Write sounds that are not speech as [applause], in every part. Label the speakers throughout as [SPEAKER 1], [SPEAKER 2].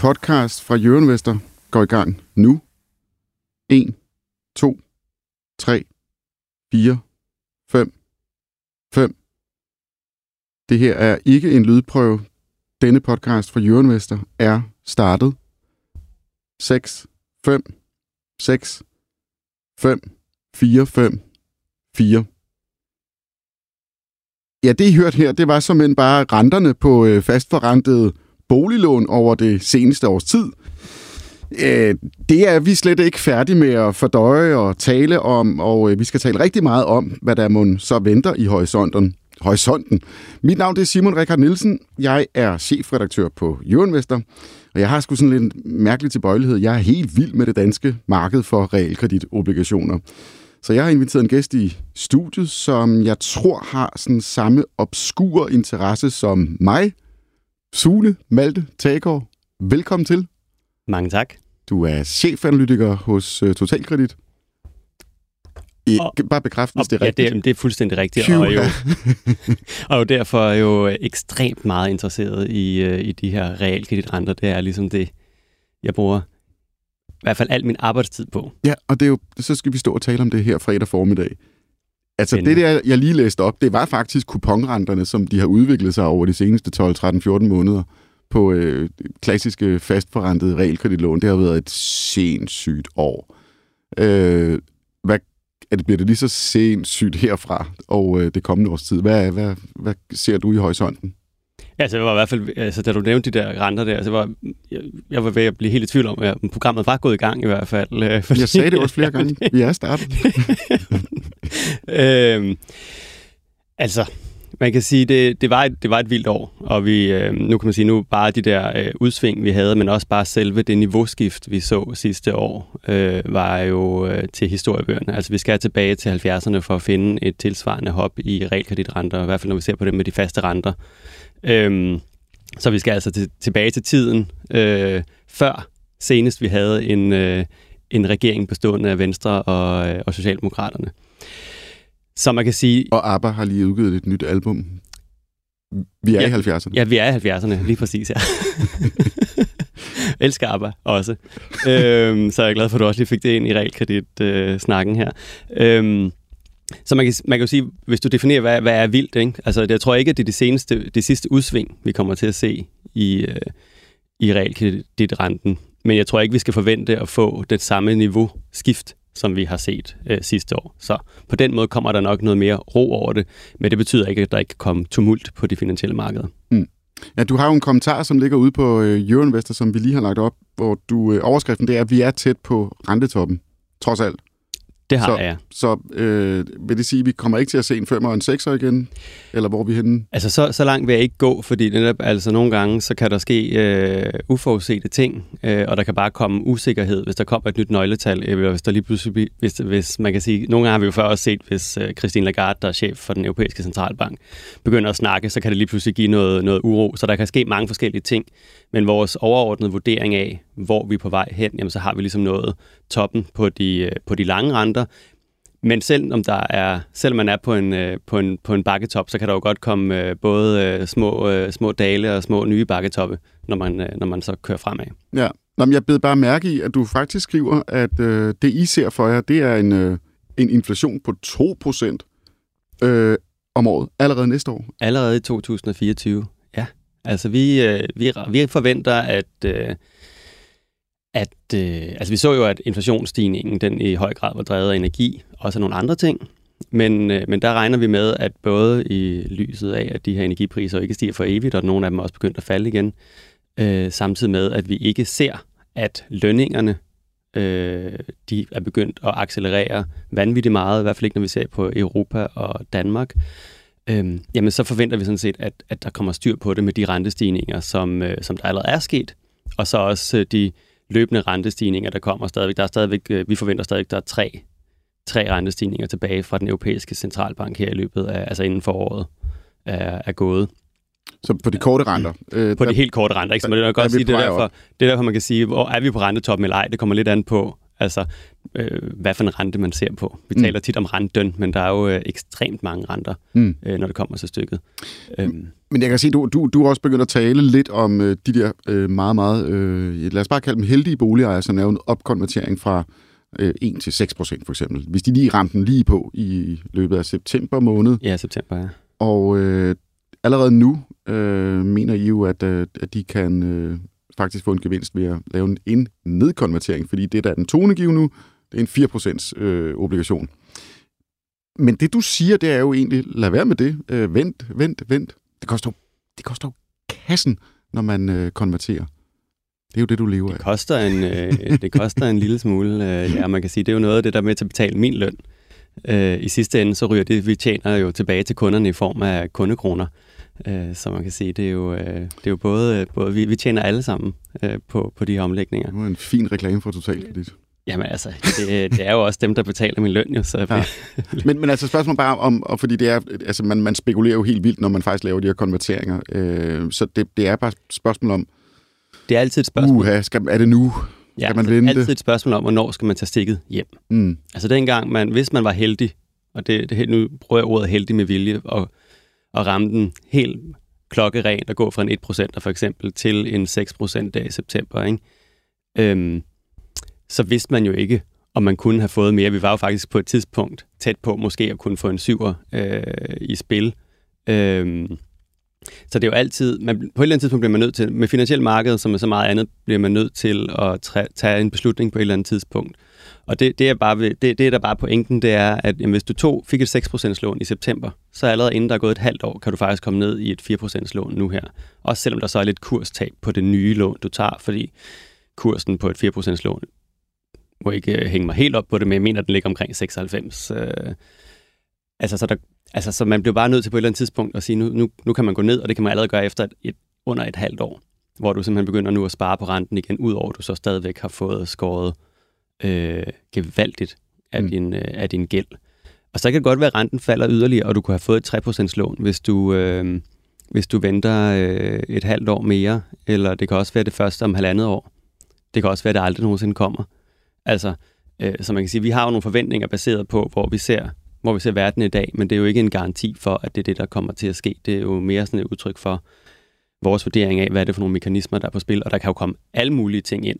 [SPEAKER 1] Podcast fra Jørgen Vester går i gang nu. 1, 2, 3, 4, 5, 5. Det her er ikke en lydprøve. Denne podcast fra Jørgen Vester er startet. 6, 5, 6, 5, 4, 5, 4. Ja, det I hørte her, det var som bare renterne på øh, fastforrentede boliglån over det seneste års tid. Øh, det er vi slet ikke færdige med at fordøje og tale om, og øh, vi skal tale rigtig meget om, hvad der må så venter i horisonten. horisonten. Mit navn det er Simon Rikard Nielsen. Jeg er chefredaktør på Jørgenvester, og jeg har sgu sådan lidt mærkelig tilbøjelighed. Jeg er helt vild med det danske marked for realkreditobligationer. Så jeg har inviteret en gæst i studiet, som jeg tror har sådan samme obskur interesse som mig, Sune Malte Tagård, velkommen til.
[SPEAKER 2] Mange tak.
[SPEAKER 1] Du er chefanalytiker hos uh, Totalkredit. I, og, bare bekræft, hvis det er rigtigt.
[SPEAKER 2] Ja, det det er fuldstændig rigtigt. Phew. Og jo, [laughs] og jo derfor er jo ekstremt meget interesseret i, uh, i de her realkreditrenter. Det er ligesom det, jeg bruger i hvert fald al min arbejdstid på.
[SPEAKER 1] Ja, og det er jo, så skal vi stå og tale om det her fredag formiddag. Altså det der, jeg lige læste op, det var faktisk kuponrenterne, som de har udviklet sig over de seneste 12, 13, 14 måneder på øh, klassiske fastforrentede realkreditlån. Det har været et sindssygt år. Øh, hvad, er det, bliver det lige så sindssygt herfra og øh, det kommende års tid? Hvad, hvad, hvad ser du i horisonten?
[SPEAKER 2] Altså, det var i hvert fald, altså, da du nævnte de der renter der, så var, jeg, jeg var ved at blive helt i tvivl om, at programmet var gået i gang i hvert fald.
[SPEAKER 1] Øh, fordi... Jeg sagde det også flere gange. [laughs] Vi er startet. [laughs]
[SPEAKER 2] øhm, altså, man kan sige, det, det, var et, det var et vildt år, og vi, øh, nu kan man sige, nu bare de der øh, udsving, vi havde, men også bare selve det niveauskift, vi så sidste år, øh, var jo øh, til historiebøgerne. Altså, vi skal tilbage til 70'erne for at finde et tilsvarende hop i realkreditrenter, i hvert fald når vi ser på det med de faste renter. Øhm, så vi skal altså til, tilbage til tiden, øh, før senest vi havde en, øh, en regering bestående af Venstre og, øh, og Socialdemokraterne. Så man kan sige...
[SPEAKER 1] Og ABBA har lige udgivet et nyt album. Vi er
[SPEAKER 2] ja,
[SPEAKER 1] i 70'erne.
[SPEAKER 2] Ja, vi er i 70'erne, lige præcis, ja. [laughs] Elsker ABBA også. øhm, så jeg er glad for, at du også lige fik det ind i realkredit-snakken øh, her. Øhm, så man kan, man kan jo sige, hvis du definerer, hvad, hvad er vildt, ikke? Altså, jeg tror ikke, at det er det, seneste, det sidste udsving, vi kommer til at se i, øh, i realkreditrenten. Men jeg tror ikke, vi skal forvente at få det samme niveau skift, som vi har set øh, sidste år. Så på den måde kommer der nok noget mere ro over det, men det betyder ikke, at der ikke kan komme tumult på de finansielle markeder. Mm.
[SPEAKER 1] Ja, du har jo en kommentar, som ligger ude på øh, Euroinvestor, som vi lige har lagt op, hvor du øh, overskriften det er, at vi er tæt på rentetoppen, trods alt.
[SPEAKER 2] Det har
[SPEAKER 1] så,
[SPEAKER 2] jeg.
[SPEAKER 1] Så øh, vil det sige, at vi kommer ikke til at se en 5 og en 6 igen? Eller hvor er vi henne?
[SPEAKER 2] Altså, så, så langt vil jeg ikke gå, fordi netop, altså, nogle gange så kan der ske øh, uforudsete ting, øh, og der kan bare komme usikkerhed, hvis der kommer et nyt nøgletal, eller hvis der lige pludselig, hvis, hvis man kan sige, nogle gange har vi jo før også set, hvis øh, Christine Lagarde, der er chef for den europæiske centralbank, begynder at snakke, så kan det lige pludselig give noget, noget uro. Så der kan ske mange forskellige ting. Men vores overordnede vurdering af, hvor vi er på vej hen, jamen, så har vi ligesom nået toppen på de, øh, på de lange renter. Men selv om der er, selvom man er på en, øh, på en, på en bakketop, så kan der jo godt komme øh, både små, små dale og små nye bakketoppe, når man, når man så kører fremad.
[SPEAKER 1] Ja, Nå, men jeg beder bare mærke i, at du faktisk skriver, at øh, det I ser for jer, det er en, øh, en inflation på 2% øh, om året, allerede næste år.
[SPEAKER 2] Allerede i 2024, ja. Altså vi, øh, vi, vi forventer, at, øh, at øh, altså vi så jo, at inflationsstigningen den i høj grad var drevet af energi, også af nogle andre ting. Men, øh, men der regner vi med, at både i lyset af, at de her energipriser ikke stiger for evigt, og nogle af dem er også begyndt at falde igen, øh, samtidig med, at vi ikke ser, at lønningerne øh, de er begyndt at accelerere vanvittigt meget, i hvert fald ikke når vi ser på Europa og Danmark øhm, jamen så forventer vi sådan set, at, at der kommer styr på det med de rentestigninger, som, øh, som der allerede er sket, og så også øh, de løbende rentestigninger, der kommer stadigvæk. Der er stadigvæk, øh, vi forventer stadigvæk, at der er tre, tre rentestigninger tilbage fra den europæiske centralbank her i løbet af, altså inden for året er, er gået.
[SPEAKER 1] Så på de korte renter?
[SPEAKER 2] Øh, på der, de helt korte renter, ikke? Så det er godt sige, det er, derfor, det er derfor, man kan sige, hvor er vi på rentetoppen eller ej? Det kommer lidt an på, altså, øh, hvad for en rente man ser på. Vi mm. taler tit om renten, men der er jo øh, ekstremt mange renter, mm. øh, når det kommer til stykket.
[SPEAKER 1] Øhm. Men jeg kan sige, du, du, du har også begyndt at tale lidt om øh, de der øh, meget, meget, øh, lad os bare kalde dem heldige boligejere, som er en opkonvertering fra øh, 1 til 6 procent for eksempel. Hvis de lige ramte den lige på i løbet af september måned.
[SPEAKER 2] Ja, september, ja.
[SPEAKER 1] Og øh, allerede nu øh, mener I jo, at, øh, at de kan øh, faktisk få en gevinst ved at lave en, nedkonvertering, fordi det, der er den tonegive nu, det er en 4% øh, obligation. Men det, du siger, det er jo egentlig, lad være med det. Øh, vent, vent, vent. Det koster, det koster jo kassen, når man øh, konverterer. Det er jo det, du lever af.
[SPEAKER 2] Det koster en, øh, [laughs] det koster en lille smule. Øh, ja, man kan sige, det er jo noget af det, der er med til at betale min løn. Øh, I sidste ende, så ryger det, vi tjener jo tilbage til kunderne i form af kundekroner. Øh, så man kan sige, det er jo, øh, det er jo både, både vi, vi tjener alle sammen øh, på, på de her omlægninger.
[SPEAKER 1] Det var en fin reklame for Totalkredit.
[SPEAKER 2] Jamen altså, det, det er jo også dem, der betaler min løn jo. Så ja.
[SPEAKER 1] men, men altså spørgsmålet bare om, og fordi det er, altså man, man spekulerer jo helt vildt, når man faktisk laver de her konverteringer. Øh, så det, det er bare et spørgsmål om,
[SPEAKER 2] det er altid et spørgsmål.
[SPEAKER 1] Uha, skal, er det nu? Skal
[SPEAKER 2] ja,
[SPEAKER 1] man
[SPEAKER 2] vente? det er altid et spørgsmål om, hvornår skal man tage stikket hjem. Mm. Altså dengang, man, hvis man var heldig, og det, det, nu bruger jeg ordet heldig med vilje, og, og ramme den helt klokkerent og gå fra en 1% for eksempel til en 6% dag i september. Ikke? Øhm, så vidste man jo ikke, om man kunne have fået mere. Vi var jo faktisk på et tidspunkt tæt på måske at kunne få en syver øh, i spil. Øhm, så det er jo altid, man, på et eller andet tidspunkt bliver man nødt til, med finansiel marked, som er så meget andet, bliver man nødt til at tage en beslutning på et eller andet tidspunkt. Og det, det, er bare, det, det er der bare pointen, det er, at jamen, hvis du tog, fik et 6% lån i september, så allerede inden der er gået et halvt år, kan du faktisk komme ned i et 4% lån nu her. Også selvom der så er lidt kurstab på det nye lån, du tager, fordi kursen på et 4% lån må ikke øh, hænge mig helt op på det, men jeg mener, den ligger omkring 96. Øh, altså, så, der, altså, så man bliver bare nødt til på et eller andet tidspunkt at sige, nu, nu, nu kan man gå ned, og det kan man allerede gøre efter et, et, under et halvt år, hvor du simpelthen begynder nu at spare på renten igen, udover at du så stadigvæk har fået skåret øh, gevaldigt af, mm. din, øh, af din gæld. Og så kan det godt være, at renten falder yderligere, og du kunne have fået et 3% lån, hvis du, øh, hvis du venter øh, et halvt år mere, eller det kan også være det første om halvandet år. Det kan også være, at det aldrig nogensinde kommer. Altså, øh, så man kan sige, vi har jo nogle forventninger baseret på, hvor vi ser hvor vi ser verden i dag, men det er jo ikke en garanti for, at det er det, der kommer til at ske. Det er jo mere sådan et udtryk for vores vurdering af, hvad er det for nogle mekanismer, der er på spil, og der kan jo komme alle mulige ting ind.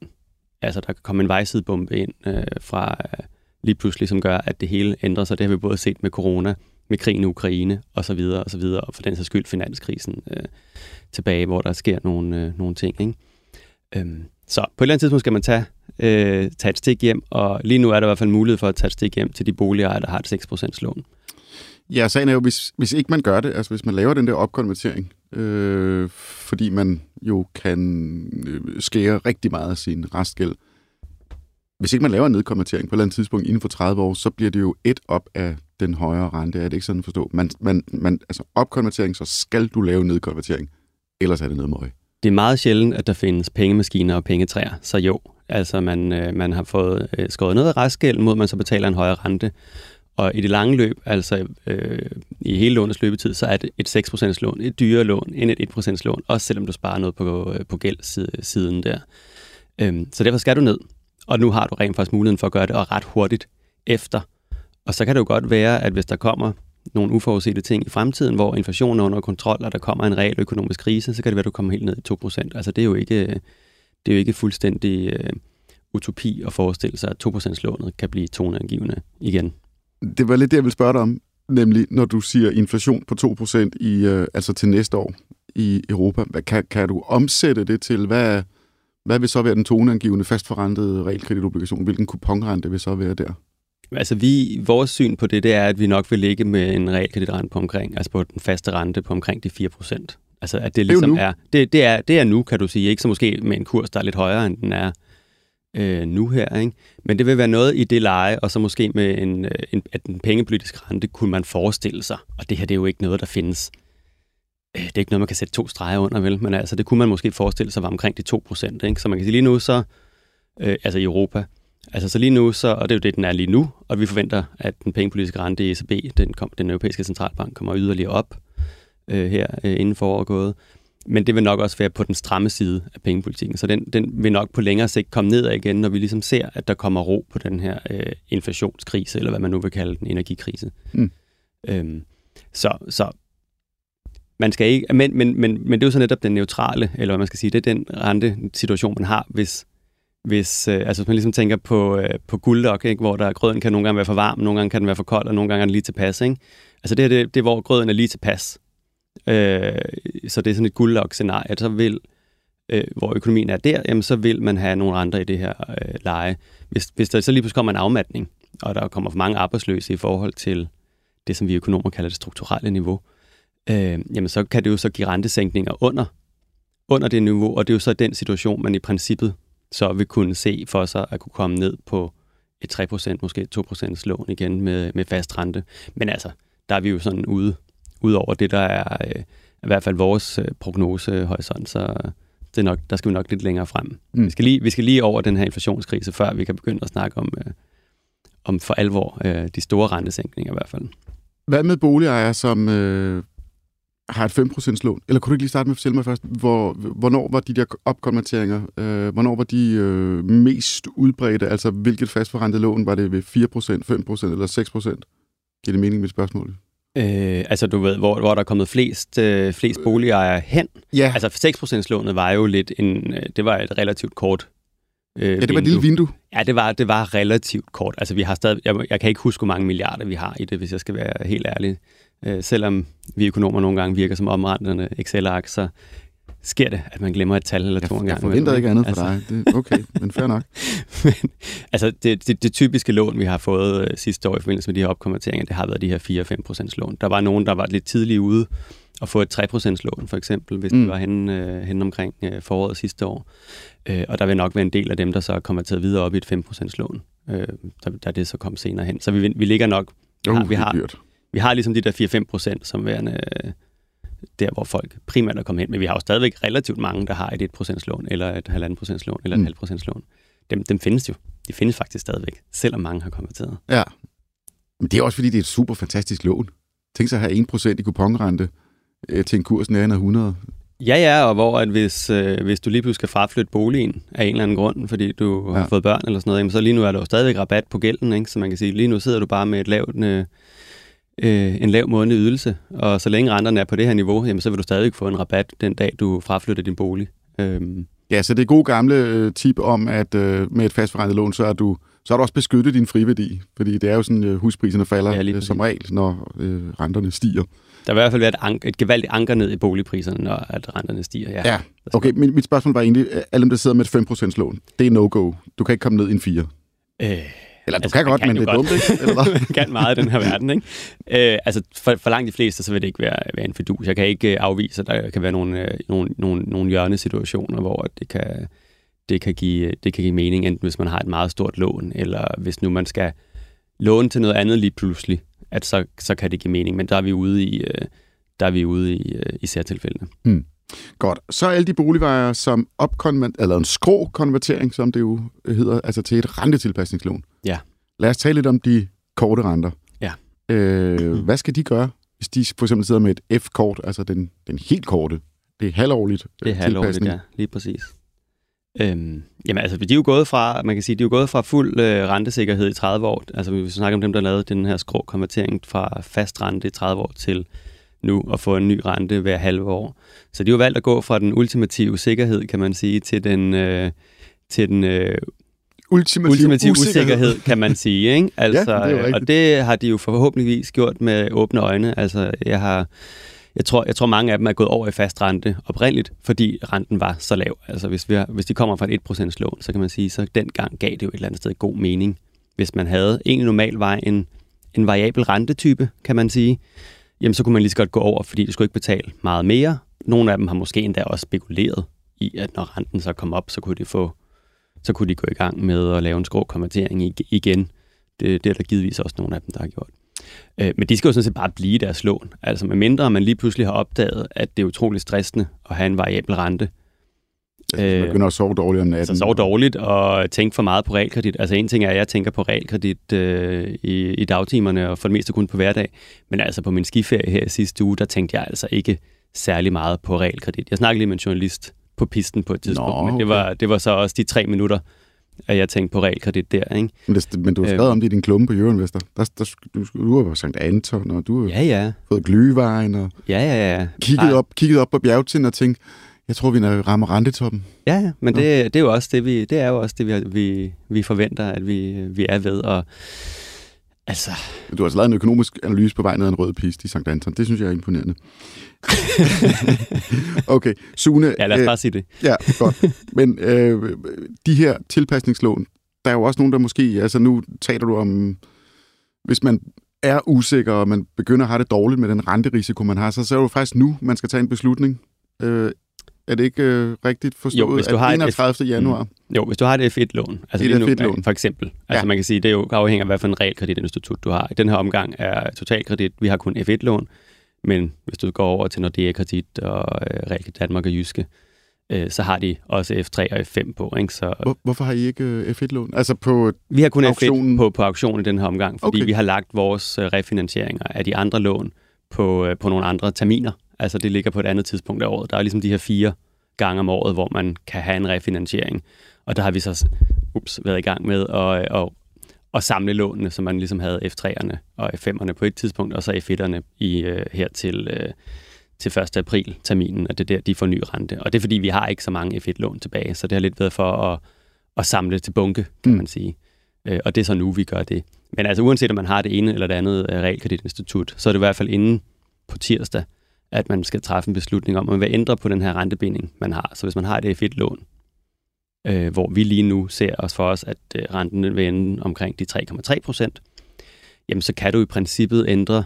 [SPEAKER 2] Altså, der kan komme en vejsidebombe ind øh, fra øh, lige pludselig, som gør, at det hele ændrer sig. Det har vi både set med corona, med krigen i Ukraine, og så videre, og så videre, og for den sags skyld finanskrisen øh, tilbage, hvor der sker nogle, øh, nogle ting. Ikke? Øhm, så på et eller andet tidspunkt skal man tage, øh, tage et stik hjem, og lige nu er der i hvert fald mulighed for at tage et stik hjem til de boligejere, der har et 6% lån.
[SPEAKER 1] Ja, sagen er jo, hvis, hvis ikke man gør det, altså hvis man laver den der opkonvertering, øh, fordi man jo kan øh, skære rigtig meget af sin restgæld, hvis ikke man laver en nedkonvertering på et eller andet tidspunkt inden for 30 år, så bliver det jo et op af den højere rente. Er det ikke sådan at forstå? Man, man, man, altså opkonvertering, så skal du lave nedkonvertering, ellers er det noget møg
[SPEAKER 2] det er meget sjældent, at der findes pengemaskiner og pengetræer, så jo, altså man, øh, man har fået øh, skåret noget af restgæld, mod man så betaler en højere rente. Og i det lange løb, altså øh, i hele lånets løbetid, så er det et 6% lån et dyrere lån end et 1% lån, også selvom du sparer noget på, øh, på gældsiden der. Øhm, så derfor skal du ned. Og nu har du rent faktisk muligheden for at gøre det, og ret hurtigt efter. Og så kan det jo godt være, at hvis der kommer nogle uforudsete ting i fremtiden, hvor inflationen er under kontrol, og der kommer en reel økonomisk krise, så kan det være, at du kommer helt ned i 2%. Altså det er jo ikke, det er jo ikke fuldstændig øh, utopi at forestille sig, at 2%-lånet kan blive toneangivende igen.
[SPEAKER 1] Det var lidt det, jeg ville spørge dig om, nemlig når du siger inflation på 2% i, uh, altså til næste år i Europa. Hvad, kan, kan du omsætte det til, hvad, hvad vil så være den toneangivende fastforrentede realkreditobligation? Hvilken kuponrente vil så være der?
[SPEAKER 2] Altså vi, vores syn på det, det er, at vi nok vil ligge med en realkreditrente på omkring, altså på den faste rente på omkring de 4 procent. Altså at det ligesom
[SPEAKER 1] det er,
[SPEAKER 2] er, det, det, er, det er nu, kan du sige, ikke så måske med en kurs, der er lidt højere, end den er øh, nu her. Ikke? Men det vil være noget i det leje, og så måske med en, øh, en, at en pengepolitisk rente kunne man forestille sig. Og det her det er jo ikke noget, der findes. Øh, det er ikke noget, man kan sætte to streger under, vel? Men altså, det kunne man måske forestille sig var omkring de 2 procent. Så man kan sige lige nu, så, øh, altså i Europa, Altså så lige nu, så, og det er jo det, den er lige nu, og vi forventer, at den pengepolitiske rente i ECB, den, kom, den europæiske centralbank, kommer yderligere op øh, her øh, inden for gået. Men det vil nok også være på den stramme side af pengepolitikken, så den, den vil nok på længere sigt komme ned igen, når vi ligesom ser, at der kommer ro på den her øh, inflationskrise, eller hvad man nu vil kalde den, energikrise. Mm. Øhm, så, så man skal ikke, men, men, men, men det er jo så netop den neutrale, eller hvad man skal sige, det er den rente situation, man har, hvis hvis, øh, altså hvis man ligesom tænker på, øh, på gulddok, ikke? hvor der grøden kan nogle gange være for varm, nogle gange kan den være for kold, og nogle gange er den lige tilpas. Ikke? Altså det, her, det, det er, hvor grøden er lige tilpas. Øh, så det er sådan et guldlok-scenarie, så vil, øh, hvor økonomien er der, jamen så vil man have nogle andre i det her øh, leje. Hvis, hvis der så lige pludselig kommer en afmatning, og der kommer for mange arbejdsløse i forhold til det, som vi økonomer kalder det strukturelle niveau, øh, jamen så kan det jo så give rentesænkninger under, under det niveau, og det er jo så den situation, man i princippet så vil kunne se for sig at kunne komme ned på et 3%, måske 2% lån igen med, med fast rente. Men altså, der er vi jo sådan ude, ude over det, der er øh, i hvert fald vores øh, prognosehorisont, så det er nok, der skal vi nok lidt længere frem. Mm. Vi, skal lige, vi skal lige over den her inflationskrise, før vi kan begynde at snakke om, øh, om for alvor øh, de store rentesænkninger i hvert fald.
[SPEAKER 1] Hvad med boligejere, som øh, har et 5% lån? Eller kunne du ikke lige starte med at fortælle mig først, hvor, hvornår var de der opkonverteringer, øh, hvornår var de øh, mest udbredte? Altså, hvilket fastforrentet lån var det ved 4%, 5% eller 6%? Giver det mening med spørgsmålet?
[SPEAKER 2] Øh, altså, du ved, hvor, hvor der er kommet flest, øh, flest boligejere hen.
[SPEAKER 1] Ja.
[SPEAKER 2] Altså, 6% lånet var jo lidt en, øh, det var et relativt kort
[SPEAKER 1] øh, Ja, det var et lille vindue.
[SPEAKER 2] Ja, det var, det var relativt kort. Altså, vi har stadig, jeg, jeg kan ikke huske, hvor mange milliarder vi har i det, hvis jeg skal være helt ærlig. Øh, selvom vi økonomer nogle gange virker som omrendende Excel-ark, så sker det, at man glemmer et tal eller to
[SPEAKER 1] gange.
[SPEAKER 2] Jeg
[SPEAKER 1] forventer ikke andet altså. for dig. Det, okay, men fair nok. [laughs]
[SPEAKER 2] men, altså, det, det, det typiske lån, vi har fået øh, sidste år i forbindelse med de her opkonverteringer, det har været de her 4-5% lån. Der var nogen, der var lidt tidligt ude og få et 3% lån, for eksempel, hvis mm. det var henne, øh, henne omkring øh, foråret sidste år. Øh, og der vil nok være en del af dem, der så er konverteret videre op i et 5% lån, øh, der, der det så kom senere hen. Så vi, vi ligger nok...
[SPEAKER 1] Uh, har, vi har,
[SPEAKER 2] dyrt vi har ligesom de der 4-5 procent som værende øh, der, hvor folk primært er kommet hen. Men vi har jo stadigvæk relativt mange, der har et 1% lån, eller et 1,5% lån, eller et mm. halvt procents lån. Dem, dem findes jo. De findes faktisk stadigvæk, selvom mange har konverteret.
[SPEAKER 1] Ja, men det er også fordi, det er et super fantastisk lån. Tænk sig at have 1% i kuponrente øh, til en kurs nærmere 100.
[SPEAKER 2] Ja, ja, og hvor at hvis, øh, hvis du lige pludselig skal fraflytte boligen af en eller anden grund, fordi du ja. har fået børn eller sådan noget, jamen, så lige nu er der jo stadigvæk rabat på gælden, ikke? så man kan sige, lige nu sidder du bare med et lavt øh, øh, en lav månedlig ydelse, og så længe renterne er på det her niveau, jamen, så vil du stadig få en rabat den dag, du fraflytter din bolig. Øhm.
[SPEAKER 1] Ja, så det er god gamle øh, tip om, at øh, med et fastforrentet lån, så er du så er du også beskyttet din friværdi, fordi det er jo sådan, øh, huspriserne falder ja, øh, som regel, når øh, renterne stiger.
[SPEAKER 2] Der vil i hvert fald være et, et gevaldigt anker ned i boligpriserne, når at renterne stiger. Ja,
[SPEAKER 1] ja. okay. Mit, mit spørgsmål var egentlig, alle dem, der sidder med et 5% lån, det er no-go. Du kan ikke komme ned i en 4. Øh, eller du altså, kan godt, kan men det er dumt, ikke? Eller [laughs]
[SPEAKER 2] man kan meget i den her verden, ikke? Øh, altså, for, for langt de fleste, så vil det ikke være, være en fidus. Jeg kan ikke uh, afvise, at der kan være nogle, uh, nogle, nogle, nogle hjørnesituationer, hvor det kan, det, kan give, det kan give mening, enten hvis man har et meget stort lån, eller hvis nu man skal låne til noget andet lige pludselig, at så, så kan det give mening. Men der er vi ude i, uh, der er vi ude i, uh, i særtilfældene.
[SPEAKER 1] Hmm. Godt. Så alle de boligvejer, som opkonvert, eller en skrå-konvertering, som det jo hedder, altså til et rentetilpasningslån.
[SPEAKER 2] Ja.
[SPEAKER 1] Lad os tale lidt om de korte renter.
[SPEAKER 2] Ja.
[SPEAKER 1] Øh, hvad skal de gøre, hvis de for eksempel sidder med et F-kort, altså den, den helt korte? Det er halvårligt
[SPEAKER 2] Det er halvårligt, ja. Lige præcis. Øhm, jamen altså, de er jo gået fra, man kan sige, de er jo gået fra fuld øh, rentesikkerhed i 30 år. Altså, vi snakker om dem, der lavede den her skrå konvertering fra fast rente i 30 år til nu at få en ny rente hver halve år. Så de har jo valgt at gå fra den ultimative sikkerhed, kan man sige, til den, øh, til den øh,
[SPEAKER 1] ultimative,
[SPEAKER 2] ultimative usikkerhed. usikkerhed, kan man sige. Ikke? Altså, [laughs] ja, det og det har de jo forhåbentligvis gjort med åbne øjne. Altså, jeg har... Jeg tror, jeg tror, mange af dem er gået over i fast rente oprindeligt, fordi renten var så lav. Altså, hvis, vi har, hvis de kommer fra et 1% lån, så kan man sige, så dengang gav det jo et eller andet sted god mening. Hvis man havde en normal vej, en, en variabel rentetype, kan man sige, jamen så kunne man lige så godt gå over, fordi du skulle ikke betale meget mere. Nogle af dem har måske endda også spekuleret i, at når renten så kom op, så kunne de få så kunne de gå i gang med at lave en skrå konvertering igen. Det, det er der givetvis også nogle af dem, der har gjort. Øh, men de skal jo sådan set bare blive deres lån. Altså med mindre man lige pludselig har opdaget, at det er utroligt stressende at have en variabel rente,
[SPEAKER 1] Altså, man begynder at sove dårligt om natten.
[SPEAKER 2] Altså sove dårligt og tænke for meget på realkredit. Altså en ting er, at jeg tænker på realkredit øh, i, i dagtimerne, og for det meste kun på hverdag. Men altså på min skiferie her sidste uge, der tænkte jeg altså ikke særlig meget på realkredit. Jeg snakkede lige med en journalist på pisten på et tidspunkt, Nå, okay. men det var, det var så også de tre minutter, at jeg tænkte på realkredit der. Ikke?
[SPEAKER 1] Men, det, men du har skrevet øh, om det i din klumme på Jørgen Der, der, du, du har på St. Anton, og du har
[SPEAKER 2] ja, ja.
[SPEAKER 1] fået glyvejen, og
[SPEAKER 2] ja, ja, ja.
[SPEAKER 1] Kigget, op, kigget op på bjergtinden og tænkt, jeg tror, vi rammer rentetoppen.
[SPEAKER 2] Ja, ja, men det, det, er jo også det, vi, det er jo også det, vi, vi, vi forventer, at vi, vi er ved. Og, altså...
[SPEAKER 1] Du har altså lavet en økonomisk analyse på vej ned ad en rød piste i St. Anton. Det synes jeg er imponerende. [laughs] okay, Sune...
[SPEAKER 2] Ja, lad os øh, bare sige det.
[SPEAKER 1] Ja, godt. Men øh, de her tilpasningslån, der er jo også nogen, der måske... Altså nu taler du om... Hvis man er usikker, og man begynder at have det dårligt med den renterisiko, man har, så, så er det jo faktisk nu, man skal tage en beslutning. Øh, er det ikke øh, rigtigt forstået, jo, hvis du har 31. Et januar?
[SPEAKER 2] Mm. Jo, hvis du har et F1-lån, altså et F1-lån. for eksempel. Altså ja. man kan sige, det er jo afhænger af, hvad for en realkreditinstitut du har. I den her omgang er totalkredit, vi har kun F1-lån, men hvis du går over til Nordea Kredit og øh, Realkredit Danmark og Jyske, øh, så har de også F3 og F5 på. Ikke? Så,
[SPEAKER 1] Hvor, hvorfor har I ikke øh, F1-lån? Altså på
[SPEAKER 2] Vi har kun auktionen. F1 på, på auktion i den her omgang, fordi okay. vi har lagt vores øh, refinansieringer af de andre lån på, øh, på nogle andre terminer. Altså det ligger på et andet tidspunkt af året. Der er ligesom de her fire gange om året, hvor man kan have en refinansiering. Og der har vi så ups, været i gang med at, at, at samle lånene, som man ligesom havde F3'erne og F5'erne på et tidspunkt, og så F1'erne i, uh, her til, uh, til 1. april terminen, og det er der, de får ny rente. Og det er fordi, vi har ikke så mange F1-lån tilbage, så det har lidt været for at, at samle til bunke, kan mm. man sige. Og det er så nu, vi gør det. Men altså uanset om man har det ene eller det andet realkreditinstitut, så er det i hvert fald inden på tirsdag, at man skal træffe en beslutning om, at man vil ændre på den her rentebinding, man har. Så hvis man har et f lån øh, hvor vi lige nu ser os for os, at øh, renten vil ende omkring de 3,3 procent, jamen så kan du i princippet ændre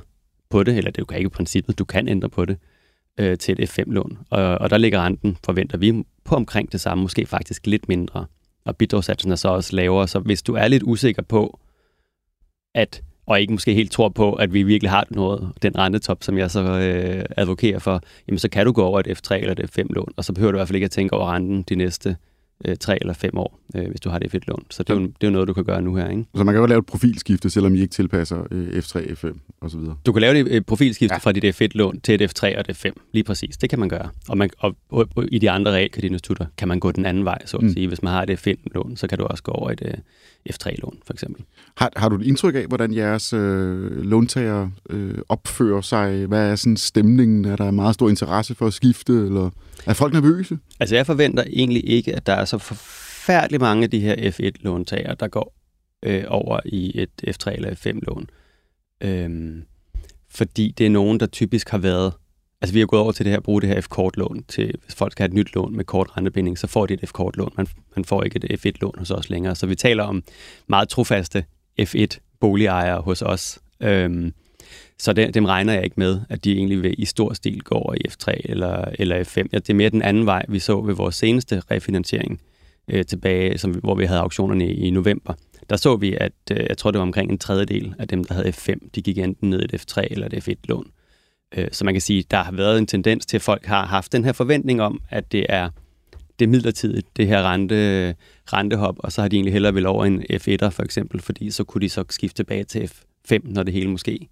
[SPEAKER 2] på det, eller det kan ikke i princippet, du kan ændre på det øh, til et F5-lån. Og, og der ligger renten, forventer vi, på omkring det samme, måske faktisk lidt mindre. Og bidragssatsen er så også lavere, så hvis du er lidt usikker på, at og ikke måske helt tror på, at vi virkelig har noget, den rentetop, som jeg så øh, advokerer for, jamen så kan du gå over et F3 eller et F5-lån, og så behøver du i hvert fald ikke at tænke over renten de næste øh, 3 eller 5 år, øh, hvis du har det F1-lån. Så det er, jo, det er jo noget, du kan gøre nu her. Ikke?
[SPEAKER 1] Så man kan jo lave et profilskifte, selvom I ikke tilpasser øh, F3, F5 osv.?
[SPEAKER 2] Du kan lave et øh, profilskifte ja. fra dit F1-lån til et F3 og et F5. Lige præcis. Det kan man gøre. Og, man, og, og, og i de andre realkreditinstitutter kan man gå den anden vej, så at mm. sige. Hvis man har et F5-lån, så kan du også gå over et øh, F3-lån, for eksempel.
[SPEAKER 1] Har, har du et indtryk af, hvordan jeres øh, låntager øh, opfører sig? Hvad er sådan stemningen? Er der meget stor interesse for at skifte, eller er folk nervøse?
[SPEAKER 2] Altså, jeg forventer egentlig ikke, at der er så forfærdelig mange af de her F1-låntager, der går øh, over i et F3 eller F5-lån. Øhm, fordi det er nogen, der typisk har været Altså vi har gået over til det her, at bruge det her F-kortlån til, hvis folk skal have et nyt lån med kort rentebinding, så får de et F-kortlån. Man, man får ikke et F1-lån hos os længere. Så vi taler om meget trofaste F1-boligejere hos os. Øhm, så det, dem regner jeg ikke med, at de egentlig vil i stor stil gå over i F3 eller, eller F5. Ja, det er mere den anden vej, vi så ved vores seneste refinansiering øh, tilbage, som, hvor vi havde auktionerne i, i november. Der så vi, at øh, jeg tror, det var omkring en tredjedel af dem, der havde F5, de gik enten ned i et F3 eller et F1-lån. Øh, så man kan sige, der har været en tendens til, at folk har haft den her forventning om, at det er det er midlertidigt, det her rente, rentehop, og så har de egentlig hellere vil over en F1'er for eksempel, fordi så kunne de så skifte tilbage til F5, når det hele måske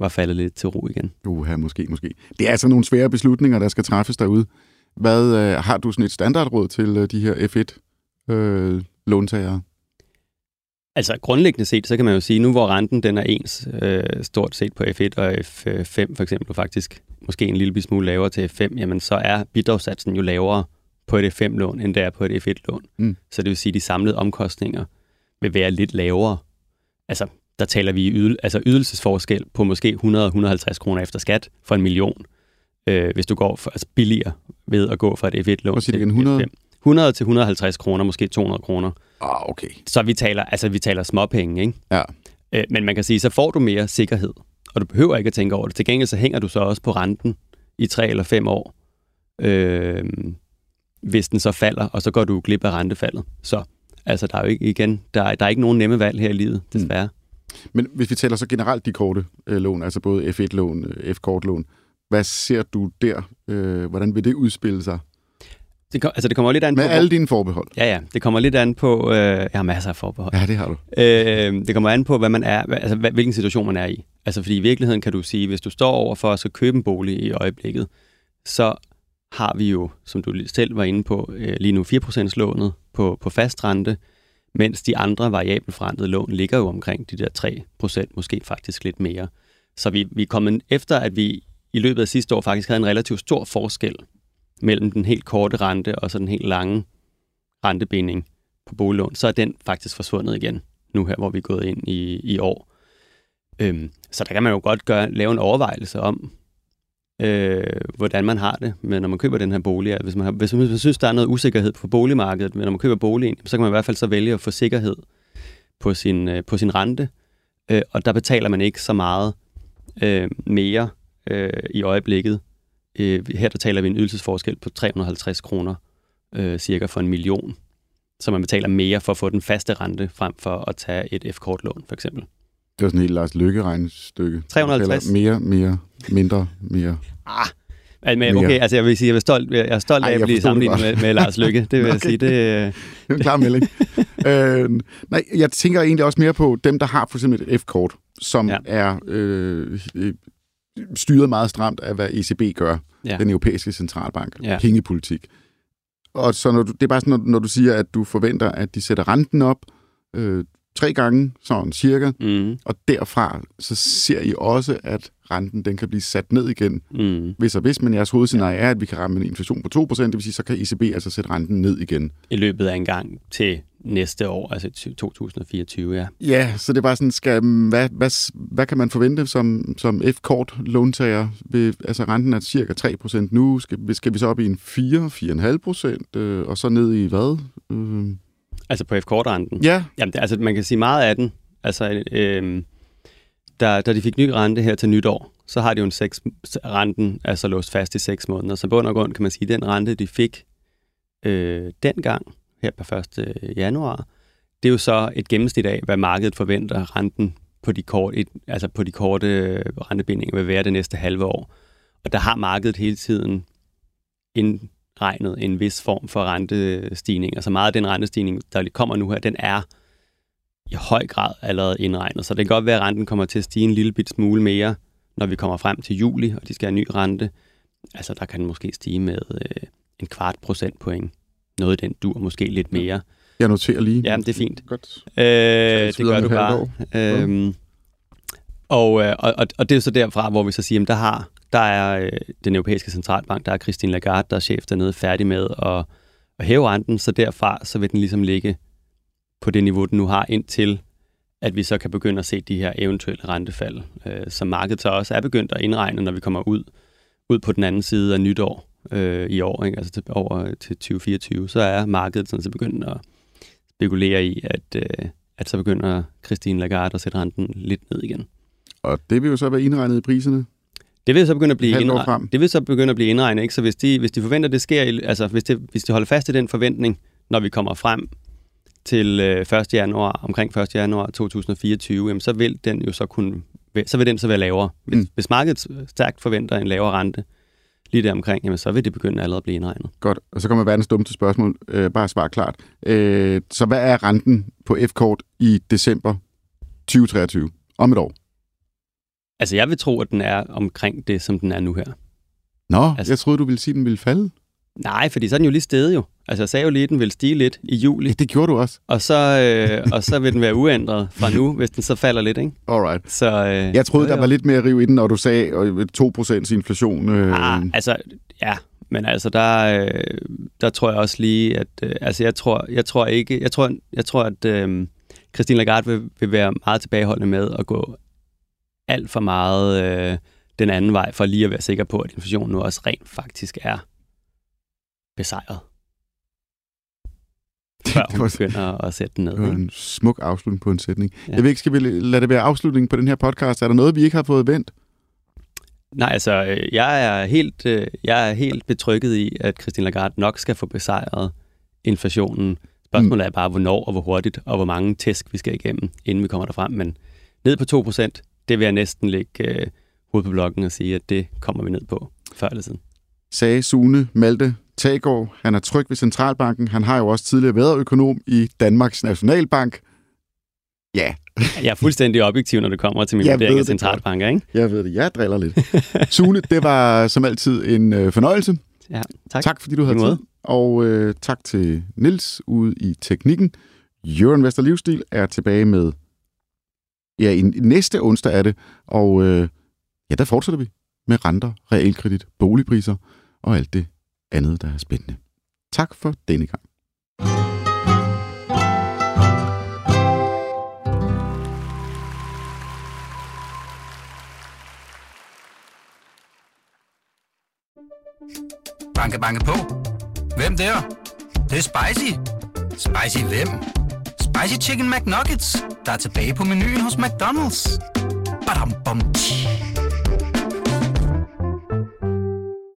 [SPEAKER 2] var faldet lidt til ro igen.
[SPEAKER 1] Uha, måske, måske. Det er altså nogle svære beslutninger, der skal træffes derude. Hvad øh, har du sådan et standardråd til øh, de her F1-låntagere? Øh,
[SPEAKER 2] Altså grundlæggende set, så kan man jo sige, nu hvor renten den er ens øh, stort set på F1 og F5 for eksempel, faktisk måske en lille smule lavere til F5, jamen så er bidragssatsen jo lavere på et F5-lån, end det er på et F1-lån. Mm. Så det vil sige, at de samlede omkostninger vil være lidt lavere. Altså, der taler vi ydel, altså ydelsesforskel på måske 100-150 kroner efter skat for en million, øh, hvis du går for, altså billigere ved at gå fra et F1-lån
[SPEAKER 1] til 100?
[SPEAKER 2] 100 til 150 kroner, måske 200 kroner.
[SPEAKER 1] Ah, okay.
[SPEAKER 2] Så vi taler, altså vi taler småpenge, ikke?
[SPEAKER 1] Ja.
[SPEAKER 2] Øh, men man kan sige, så får du mere sikkerhed, og du behøver ikke at tænke over det. Til gengæld så hænger du så også på renten i tre eller fem år. Øh, hvis den så falder, og så går du glip af rentefaldet. Så altså, der er jo ikke, igen, der er, der er ikke nogen nemme valg her i livet, desværre. Mm.
[SPEAKER 1] Men hvis vi taler så generelt de korte øh, lån, altså både F1-lån, øh, F-kortlån, hvad ser du der? Øh, hvordan vil det udspille sig?
[SPEAKER 2] Det, kom, altså det kommer lidt an
[SPEAKER 1] Med
[SPEAKER 2] på...
[SPEAKER 1] alle dine forbehold.
[SPEAKER 2] Ja, ja. Det kommer lidt an på... Øh, jeg har masser af forbehold.
[SPEAKER 1] Ja, det har du.
[SPEAKER 2] Øh, det kommer an på, hvad man er, altså, hvilken situation man er i. Altså, fordi i virkeligheden kan du sige, hvis du står over for at så købe en bolig i øjeblikket, så har vi jo, som du selv var inde på, øh, lige nu 4% lånet på, på fast rente, mens de andre variabelforrentede lån ligger jo omkring de der 3%, måske faktisk lidt mere. Så vi, vi er kommet efter, at vi i løbet af sidste år faktisk havde en relativt stor forskel mellem den helt korte rente og så den helt lange rentebinding på boliglån, så er den faktisk forsvundet igen nu her, hvor vi er gået ind i, i år. Øhm, så der kan man jo godt gøre, lave en overvejelse om, øh, hvordan man har det, men når man køber den her bolig. Hvis man, har, hvis man synes, der er noget usikkerhed på boligmarkedet, men når man køber boligen, så kan man i hvert fald så vælge at få sikkerhed på sin, øh, på sin rente, øh, og der betaler man ikke så meget øh, mere øh, i øjeblikket. Øh, her der taler vi en ydelsesforskel på 350 kroner øh, cirka for en million, så man betaler mere for at få den faste rente, frem for at tage et F-kortlån for eksempel.
[SPEAKER 1] Det var sådan et helt Lars Lykke-regnstykke.
[SPEAKER 2] 350.
[SPEAKER 1] Mere, mere, mindre, mere.
[SPEAKER 2] Ah, men, okay, altså jeg vil sige, jeg er stolt, jeg er stolt Ej, af at blive sammenlignet med, med Lars [laughs] Lykke. Det vil okay. jeg sige. Det, [laughs]
[SPEAKER 1] det er en klar melding. [laughs] øh, nej, jeg tænker egentlig også mere på dem, der har for eksempel et F-kort, som ja. er øh, styret meget stramt af, hvad ECB gør, ja. den europæiske centralbank, ja. pengepolitik. Og så når du, det er bare sådan, når, når du siger, at du forventer, at de sætter renten op, øh, tre gange, sådan cirka, mm. og derfra så ser I også, at renten den kan blive sat ned igen. Mm. Hvis og hvis, men jeres hovedscenarie ja. er, at vi kan ramme en inflation på 2%, det vil sige, så kan ECB altså sætte renten ned igen.
[SPEAKER 2] I løbet af en gang til næste år, altså 2024, ja.
[SPEAKER 1] Ja, så det er bare sådan, skal, hvad, hvad, hvad kan man forvente som, som F-kort låntager? Ved, altså renten er cirka 3% nu, skal, skal vi så op i en 4, 4,5%, øh, og så ned i hvad? Øh,
[SPEAKER 2] Altså på F-kortrenten?
[SPEAKER 1] Ja.
[SPEAKER 2] Jamen, det, altså man kan sige meget af den. Altså, øh, da, da de fik ny rente her til nytår, så har de jo en seks, renten altså låst fast i 6 måneder. Så på bund og grund kan man sige, at den rente, de fik øh, dengang, her på 1. Øh, januar, det er jo så et gennemsnit af, hvad markedet forventer renten på de, kort, et, altså på de korte øh, rentebindinger vil være det næste halve år. Og der har markedet hele tiden indregnet en vis form for rentestigning. Altså meget af den rentestigning, der kommer nu her, den er i høj grad allerede indregnet. Så det kan godt være, at renten kommer til at stige en lille bit smule mere, når vi kommer frem til juli, og de skal have en ny rente. Altså der kan den måske stige med øh, en kvart procentpoint. Noget den dur, måske lidt mere.
[SPEAKER 1] Jeg noterer lige.
[SPEAKER 2] Ja, det er fint.
[SPEAKER 1] Godt.
[SPEAKER 2] Øh, det gør du bare. Øhm, og, øh, og, og det er så derfra, hvor vi så siger, at der har der er øh, den europæiske centralbank, der er Christine Lagarde, der er chef dernede, færdig med at, at hæve renten, så derfra så vil den ligesom ligge på det niveau, den nu har, indtil at vi så kan begynde at se de her eventuelle rentefald, øh, som markedet så også er begyndt at indregne, når vi kommer ud, ud på den anden side af nytår øh, i år, ikke? altså til, over til 2024, så er markedet sådan så begyndt at spekulere i, at, øh, at så begynder Christine Lagarde at sætte renten lidt ned igen.
[SPEAKER 1] Og det vil jo så være indregnet i priserne?
[SPEAKER 2] Det vil så begynde at blive indregnet. Det vil så begynde at blive indregnet, ikke? Så hvis de, hvis de forventer, det sker, altså hvis, det, hvis de holder fast i den forventning, når vi kommer frem til øh, 1. januar, omkring 1. januar 2024, jamen, så vil den jo så kunne, så vil den så være lavere. Hvis, mm. hvis markedet stærkt forventer en lavere rente, lige der omkring, jamen, så vil det begynde allerede at blive indregnet.
[SPEAKER 1] Godt, og så kommer verdens dummeste spørgsmål. Øh, bare svar klart. Øh, så hvad er renten på F-kort i december 2023? Om et år?
[SPEAKER 2] Altså, jeg vil tro, at den er omkring det, som den er nu her.
[SPEAKER 1] Nå, altså, jeg troede, du ville sige, at den ville falde.
[SPEAKER 2] Nej, fordi så er den jo lige stedet jo. Altså, jeg sagde jo lige, at den ville stige lidt i juli.
[SPEAKER 1] Ja, det gjorde du også.
[SPEAKER 2] Og så, øh, og så vil den være uændret fra nu, hvis den så falder lidt, ikke?
[SPEAKER 1] Alright.
[SPEAKER 2] Så, øh,
[SPEAKER 1] jeg troede, der var lidt mere riv i den, når du sagde 2% inflation.
[SPEAKER 2] Øh. Ah, altså, ja. Men altså, der, øh, der tror jeg også lige, at... Øh, altså, jeg tror, jeg tror ikke... Jeg tror, jeg tror at øh, Christine Lagarde vil, vil være meget tilbageholdende med at gå alt for meget øh, den anden vej, for lige at være sikker på, at inflationen nu også rent faktisk er besejret. Før hun begynder at sætte den ned.
[SPEAKER 1] Det var en smuk afslutning på en sætning. Ja. Jeg ved ikke, skal vi lade det være afslutningen på den her podcast? Er der noget, vi ikke har fået vendt?
[SPEAKER 2] Nej, altså, øh, jeg er helt, øh, jeg er helt betrykket i, at Christine Lagarde nok skal få besejret inflationen. Spørgsmålet er bare, hvornår og hvor hurtigt, og hvor mange tæsk vi skal igennem, inden vi kommer derfrem. Men ned på 2%, det vil jeg næsten lægge øh, hovedet på blokken og sige, at det kommer vi ned på før eller siden.
[SPEAKER 1] Sagde Sune Malte Tagård. Han er tryg ved Centralbanken. Han har jo også tidligere været økonom i Danmarks Nationalbank. Ja. [laughs]
[SPEAKER 2] Jeg er fuldstændig objektiv, når det kommer til min
[SPEAKER 1] Jeg
[SPEAKER 2] vurdering af centralbanker, ikke?
[SPEAKER 1] Jeg ved det. Jeg driller lidt. [laughs] Sune, det var som altid en øh, fornøjelse.
[SPEAKER 2] Ja, tak.
[SPEAKER 1] Tak fordi du havde tid. Og øh, tak til Nils ude i teknikken. Jørgen Vester Livsstil er tilbage med... Ja, i næste onsdag er det. Og øh, ja, der fortsætter vi med renter, realkredit, boligpriser og alt det andet, der er spændende. Tak for denne gang.
[SPEAKER 3] Banke, banke på. Hvem der? Det, det er spicy. Spicy hvem? Spicy Chicken McNuggets, der er tilbage på menuen hos McDonald's. Badum, bom, tji.